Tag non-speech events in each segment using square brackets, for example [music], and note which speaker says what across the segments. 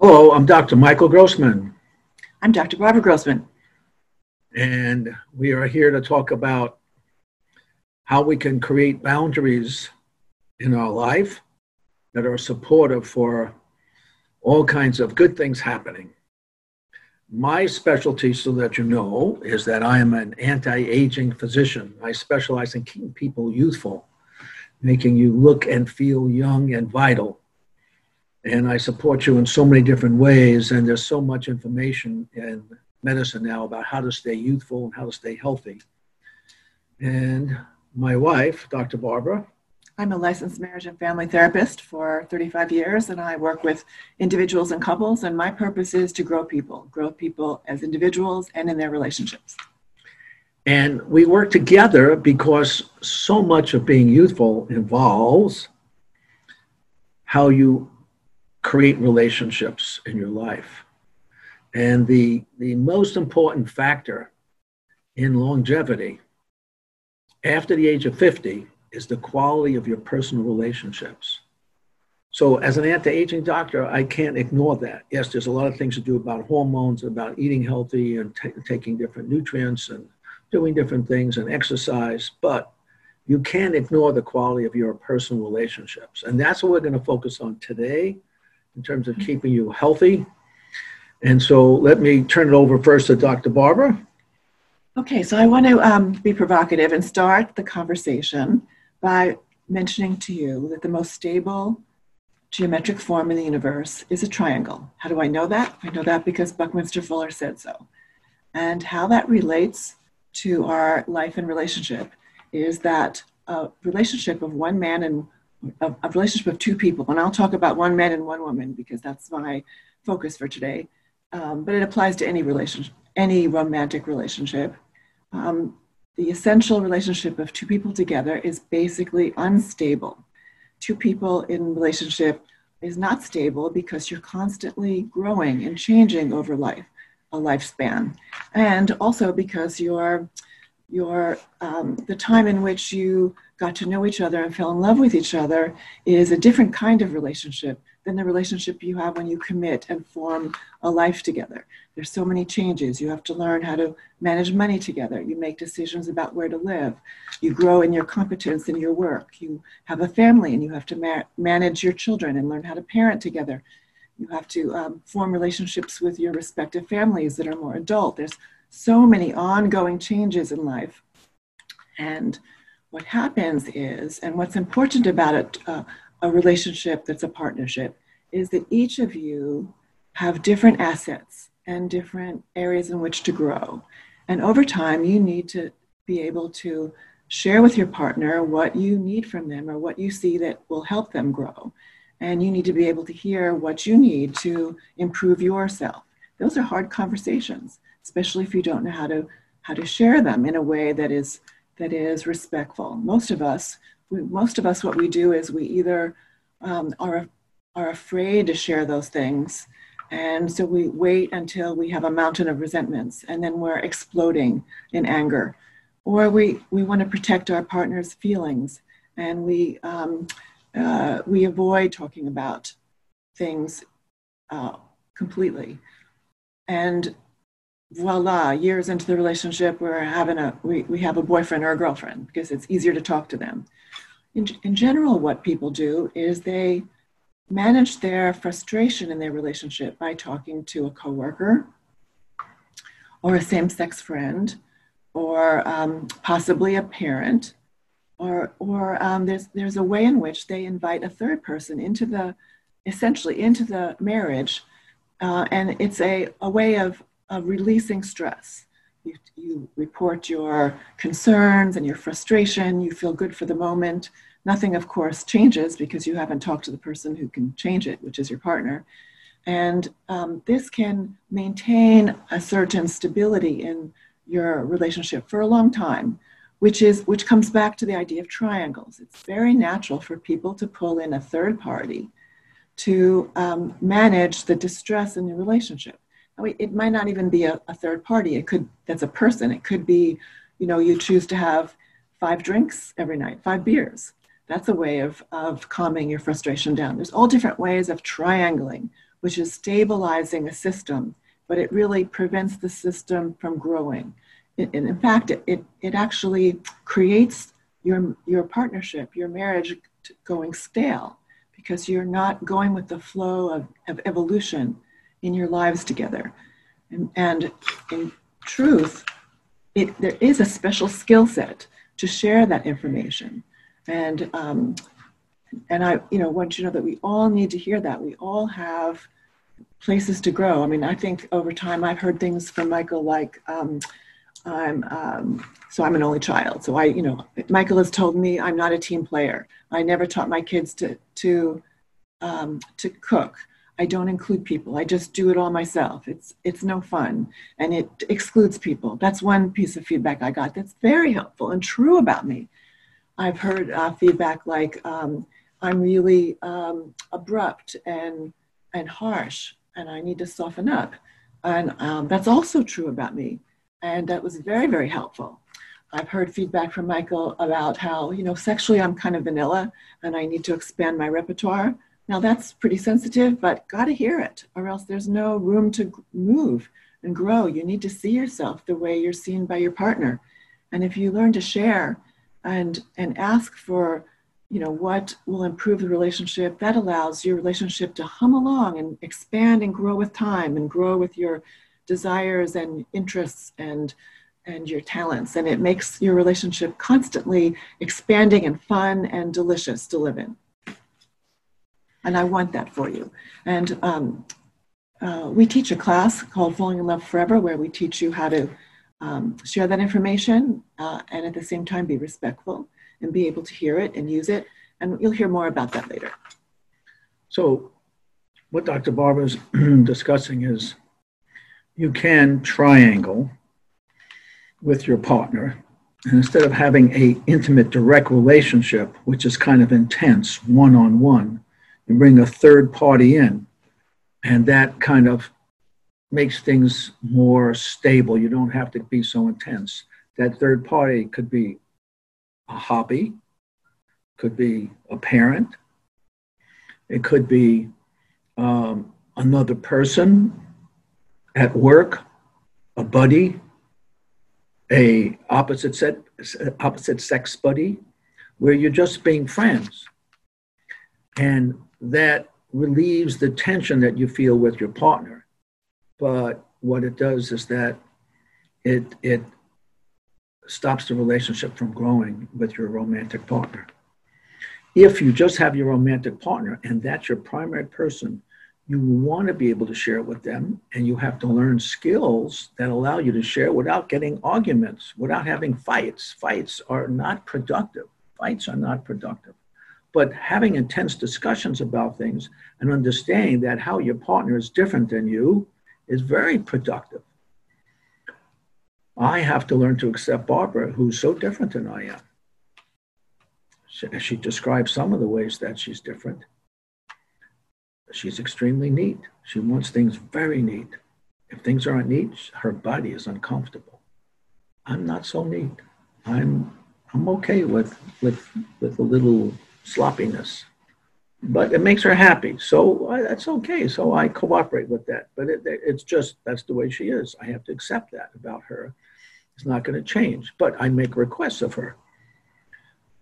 Speaker 1: Hello, I'm Dr. Michael Grossman.
Speaker 2: I'm Dr. Barbara Grossman.
Speaker 1: And we are here to talk about how we can create boundaries in our life that are supportive for all kinds of good things happening. My specialty, so that you know, is that I am an anti aging physician. I specialize in keeping people youthful, making you look and feel young and vital and I support you in so many different ways. And there's so much information in medicine now about how to stay youthful and how to stay healthy. And my wife, Dr. Barbara.
Speaker 2: I'm a licensed marriage and family therapist for 35 years, and I work with individuals and couples. And my purpose is to grow people, grow people as individuals and in their relationships.
Speaker 1: And we work together because so much of being youthful involves how you create relationships in your life. And the, the most important factor in longevity after the age of 50 is the quality of your personal relationships. So, as an anti aging doctor, I can't ignore that. Yes, there's a lot of things to do about hormones, about eating healthy and t- taking different nutrients and doing different things and exercise, but you can't ignore the quality of your personal relationships. And that's what we're going to focus on today in terms of keeping you healthy. And so let me turn it over first to Dr. Barbara.
Speaker 2: Okay, so I want to um, be provocative and start the conversation by mentioning to you that the most stable geometric form in the universe is a triangle. How do I know that? I know that because Buckminster Fuller said so. And how that relates to our life and relationship is that a relationship of one man and a, a relationship of two people, and I'll talk about one man and one woman because that's my focus for today. Um, but it applies to any relationship, any romantic relationship. Um, the essential relationship of two people together is basically unstable. Two people in relationship is not stable because you're constantly growing and changing over life, a lifespan, and also because you're your um, the time in which you got to know each other and fell in love with each other is a different kind of relationship than the relationship you have when you commit and form a life together. There's so many changes. You have to learn how to manage money together. You make decisions about where to live. You grow in your competence in your work. You have a family and you have to ma- manage your children and learn how to parent together. You have to um, form relationships with your respective families that are more adult. There's so many ongoing changes in life. And what happens is, and what's important about it, uh, a relationship that's a partnership, is that each of you have different assets and different areas in which to grow. And over time, you need to be able to share with your partner what you need from them or what you see that will help them grow. And you need to be able to hear what you need to improve yourself. Those are hard conversations especially if you don't know how to how to share them in a way that is that is respectful. Most of us, we, most of us, what we do is we either um, are are afraid to share those things, and so we wait until we have a mountain of resentments, and then we're exploding in anger, or we we want to protect our partner's feelings, and we um, uh, we avoid talking about things uh, completely, and voila, years into the relationship, we're having a we, we have a boyfriend or a girlfriend because it's easier to talk to them. In, in general, what people do is they manage their frustration in their relationship by talking to a coworker or a same-sex friend or um, possibly a parent or, or um, there's, there's a way in which they invite a third person into the essentially into the marriage uh, and it's a, a way of of releasing stress. you, you report your concerns and your frustration, you feel good for the moment. Nothing, of course, changes because you haven't talked to the person who can change it, which is your partner. And um, this can maintain a certain stability in your relationship for a long time, which is which comes back to the idea of triangles. It's very natural for people to pull in a third party to um, manage the distress in your relationship. It might not even be a, a third party. It could that's a person. It could be, you know, you choose to have five drinks every night, five beers. That's a way of, of calming your frustration down. There's all different ways of triangling, which is stabilizing a system, but it really prevents the system from growing. and in fact, it, it, it actually creates your, your partnership, your marriage going stale because you're not going with the flow of, of evolution in your lives together. And, and in truth, it, there is a special skill set to share that information. And, um, and I you know, want you to know that we all need to hear that. We all have places to grow. I mean, I think over time I've heard things from Michael like, um, I'm um, so I'm an only child. So I, you know, Michael has told me I'm not a team player. I never taught my kids to to um, to cook. I don't include people. I just do it all myself. It's it's no fun, and it excludes people. That's one piece of feedback I got. That's very helpful and true about me. I've heard uh, feedback like um, I'm really um, abrupt and and harsh, and I need to soften up, and um, that's also true about me and that was very, very helpful. I've heard feedback from Michael about how, you know, sexually I'm kind of vanilla and I need to expand my repertoire. Now that's pretty sensitive, but got to hear it, or else there's no room to move and grow. You need to see yourself the way you're seen by your partner. And if you learn to share and, and ask for, you know, what will improve the relationship, that allows your relationship to hum along and expand and grow with time and grow with your desires and interests and and your talents and it makes your relationship constantly expanding and fun and delicious to live in and i want that for you and um, uh, we teach a class called falling in love forever where we teach you how to um, share that information uh, and at the same time be respectful and be able to hear it and use it and you'll hear more about that later
Speaker 1: so what dr barbara is [clears throat] discussing is you can triangle with your partner. And instead of having a intimate, direct relationship, which is kind of intense, one on one, you bring a third party in, and that kind of makes things more stable. You don't have to be so intense. That third party could be a hobby, could be a parent, it could be um, another person at work, a buddy, a opposite set, opposite sex buddy, where you're just being friends. And that relieves the tension that you feel with your partner. But what it does is that it it stops the relationship from growing with your romantic partner. If you just have your romantic partner and that's your primary person you want to be able to share with them and you have to learn skills that allow you to share without getting arguments without having fights fights are not productive fights are not productive but having intense discussions about things and understanding that how your partner is different than you is very productive i have to learn to accept barbara who's so different than i am she, she describes some of the ways that she's different she's extremely neat. She wants things very neat. If things aren't neat, her body is uncomfortable. I'm not so neat. I'm I'm okay with with with a little sloppiness, but it makes her happy. So I, that's okay. So I cooperate with that. But it, it's just that's the way she is. I have to accept that about her. It's not going to change. But I make requests of her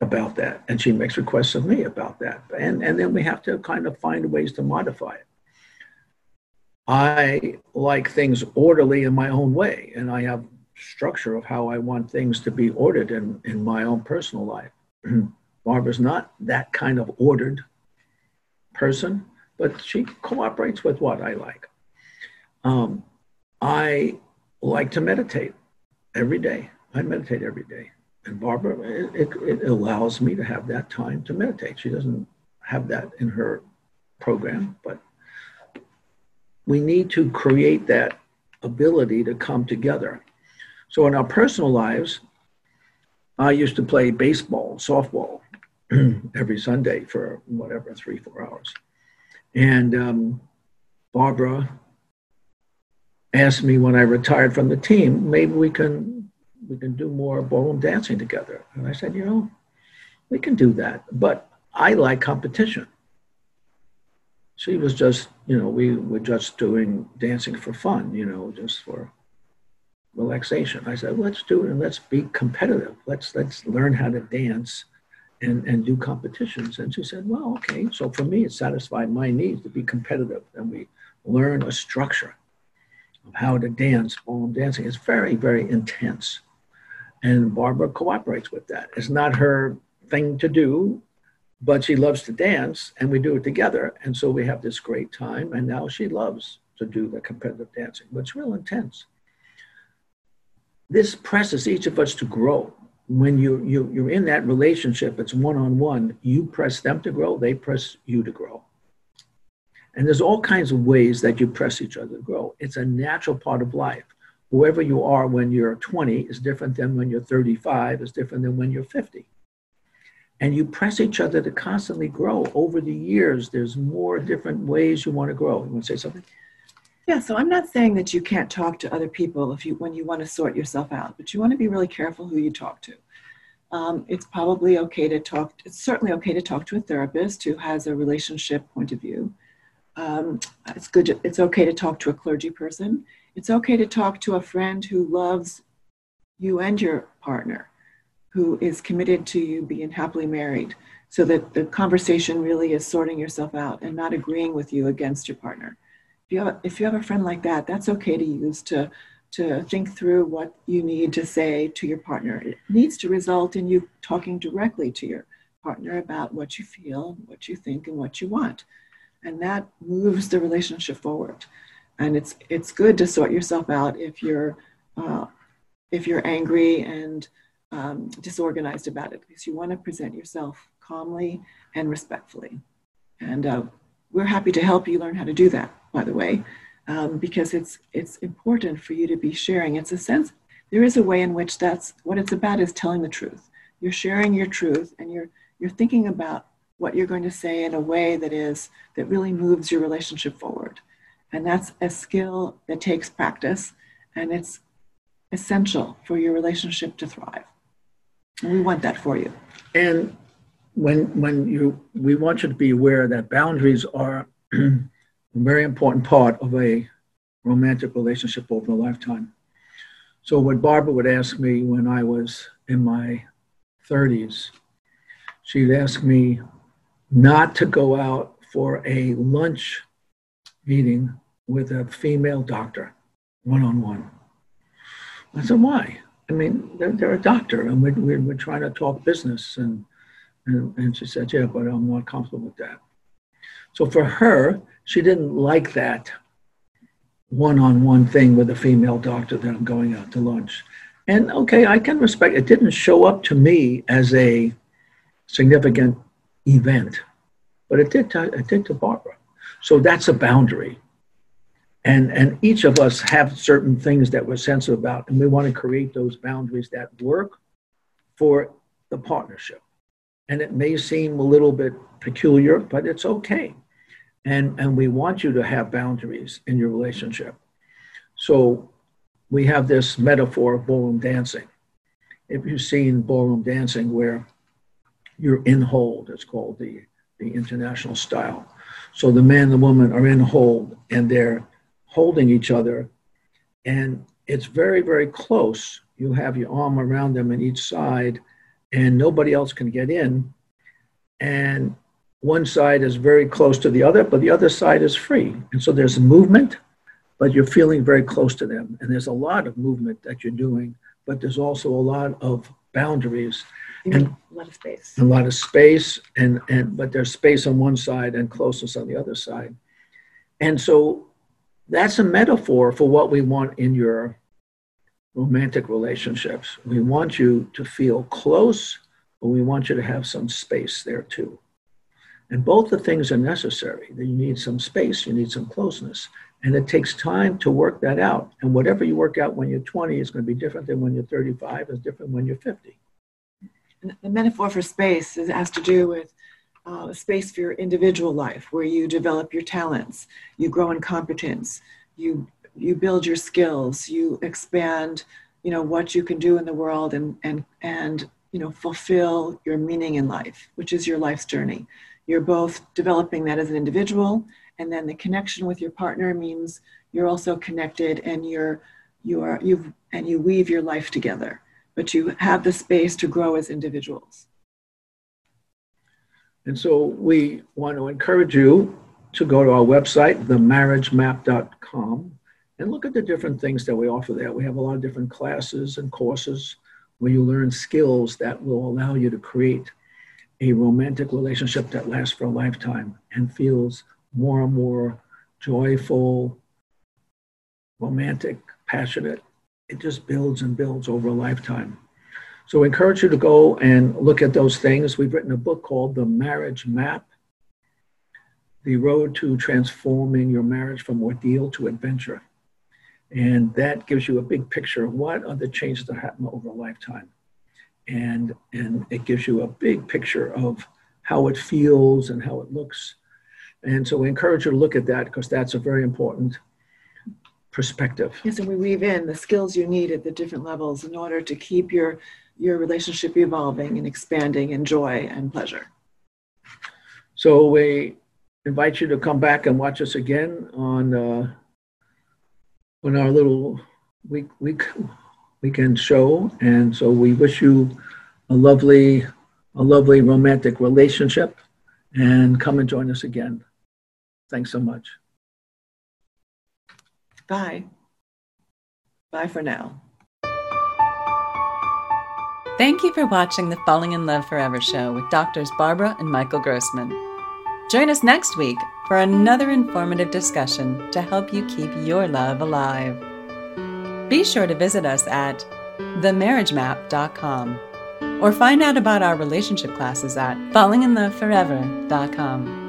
Speaker 1: about that. And she makes requests of me about that. And, and then we have to kind of find ways to modify it. I like things orderly in my own way, and I have structure of how I want things to be ordered in, in my own personal life. [clears throat] Barbara's not that kind of ordered person, but she cooperates with what I like. Um, I like to meditate. every day. I meditate every day. And Barbara, it, it, it allows me to have that time to meditate. She doesn't have that in her program, but we need to create that ability to come together. So in our personal lives, I used to play baseball, softball [clears throat] every Sunday for whatever, three, four hours. And um, Barbara asked me when I retired from the team, maybe we can we can do more ballroom dancing together. And I said, you know, we can do that, but I like competition. She was just, you know, we were just doing dancing for fun, you know, just for relaxation. I said, let's do it and let's be competitive. Let's let's learn how to dance and, and do competitions. And she said, well, okay. So for me, it satisfied my needs to be competitive. And we learn a structure of how to dance, ballroom dancing. It's very, very intense. And Barbara cooperates with that. It's not her thing to do, but she loves to dance and we do it together. And so we have this great time. And now she loves to do the competitive dancing, but it's real intense. This presses each of us to grow when you, you you're in that relationship it's one-on-one you press them to grow they press you to grow. And there's all kinds of ways that you press each other to grow. It's a natural part of life. Whoever you are when you're 20 is different than when you're 35 is different than when you're 50 and you press each other to constantly grow. Over the years there's more different ways you want to grow. You want to say something
Speaker 2: yeah, so I'm not saying that you can't talk to other people if you when you want to sort yourself out, but you want to be really careful who you talk to. Um, it's probably okay to talk. It's certainly okay to talk to a therapist who has a relationship point of view. Um, it's good. To, it's okay to talk to a clergy person. It's okay to talk to a friend who loves you and your partner, who is committed to you being happily married, so that the conversation really is sorting yourself out and not agreeing with you against your partner if you have, if you have a friend like that, that's okay to use to to think through what you need to say to your partner. It needs to result in you talking directly to your partner about what you feel, what you think, and what you want, and that moves the relationship forward. And it's it's good to sort yourself out if you're uh, if you're angry and um, disorganized about it, because you want to present yourself calmly and respectfully. And uh, we're happy to help you learn how to do that by the way, um, because it's it's important for you to be sharing. It's a sense there is a way in which that's what it's about is telling the truth. You're sharing your truth, and you're you're thinking about what you're going to say in a way that is that really moves your relationship forward, and that's a skill that takes practice, and it's essential for your relationship to thrive. And we want that for you.
Speaker 1: And when when you we want you to be aware that boundaries are [clears throat] very important part of a romantic relationship over a lifetime. So, what Barbara would ask me when I was in my 30s, she'd ask me not to go out for a lunch meeting with a female doctor one on one. I said, why? I mean, they're, they're a doctor and we're, we're, we're, trying to talk business. And, and, and she said, yeah, but I'm not comfortable with that. So for her, she didn't like that one-on-one thing with a female doctor that I'm going out to lunch. And okay, I can respect it. Didn't show up to me as a significant event, but it did to, it did to Barbara. So that's a boundary. And, and each of us have certain things that we're sensitive about, and we want to create those boundaries that work for the partnership. And it may seem a little bit peculiar, but it's okay. And and we want you to have boundaries in your relationship. So we have this metaphor of ballroom dancing. If you've seen ballroom dancing where you're in hold it's called the the international style. So the man and the woman are in hold and they're holding each other. And it's very very close. You have your arm around them on each side and nobody else can get in and one side is very close to the other, but the other side is free. And so there's movement, but you're feeling very close to them. And there's a lot of movement that you're doing, but there's also a lot of boundaries
Speaker 2: and a lot of space.
Speaker 1: A lot of space, and, and but there's space on one side and closeness on the other side. And so that's a metaphor for what we want in your romantic relationships. We want you to feel close, but we want you to have some space there too. And both the things are necessary. You need some space, you need some closeness. And it takes time to work that out. And whatever you work out when you're 20 is going to be different than when you're 35, is different when you're 50.
Speaker 2: The metaphor for space is has to do with uh, space for your individual life where you develop your talents, you grow in competence, you you build your skills, you expand, you know, what you can do in the world and and and you know fulfill your meaning in life, which is your life's journey. You're both developing that as an individual, and then the connection with your partner means you're also connected and you're you are you've and you weave your life together, but you have the space to grow as individuals.
Speaker 1: And so we want to encourage you to go to our website, themarriagemap.com, and look at the different things that we offer there. We have a lot of different classes and courses where you learn skills that will allow you to create a romantic relationship that lasts for a lifetime and feels more and more joyful, romantic, passionate. It just builds and builds over a lifetime. So encourage you to go and look at those things. We've written a book called The Marriage Map The Road to Transforming Your Marriage from Ordeal to Adventure. And that gives you a big picture of what are the changes that happen over a lifetime. And, and it gives you a big picture of how it feels and how it looks. And so we encourage you to look at that because that's a very important perspective.
Speaker 2: Yes, and we weave in the skills you need at the different levels in order to keep your your relationship evolving and expanding in joy and pleasure.
Speaker 1: So we invite you to come back and watch us again on uh, on our little week week weekend show. And so we wish you a lovely a lovely romantic relationship and come and join us again. Thanks so much.
Speaker 2: Bye. Bye for now.
Speaker 3: Thank you for watching the Falling in Love Forever show with doctors Barbara and Michael Grossman. Join us next week for another informative discussion to help you keep your love alive. Be sure to visit us at themarriagemap.com or find out about our relationship classes at fallinginloveforever.com.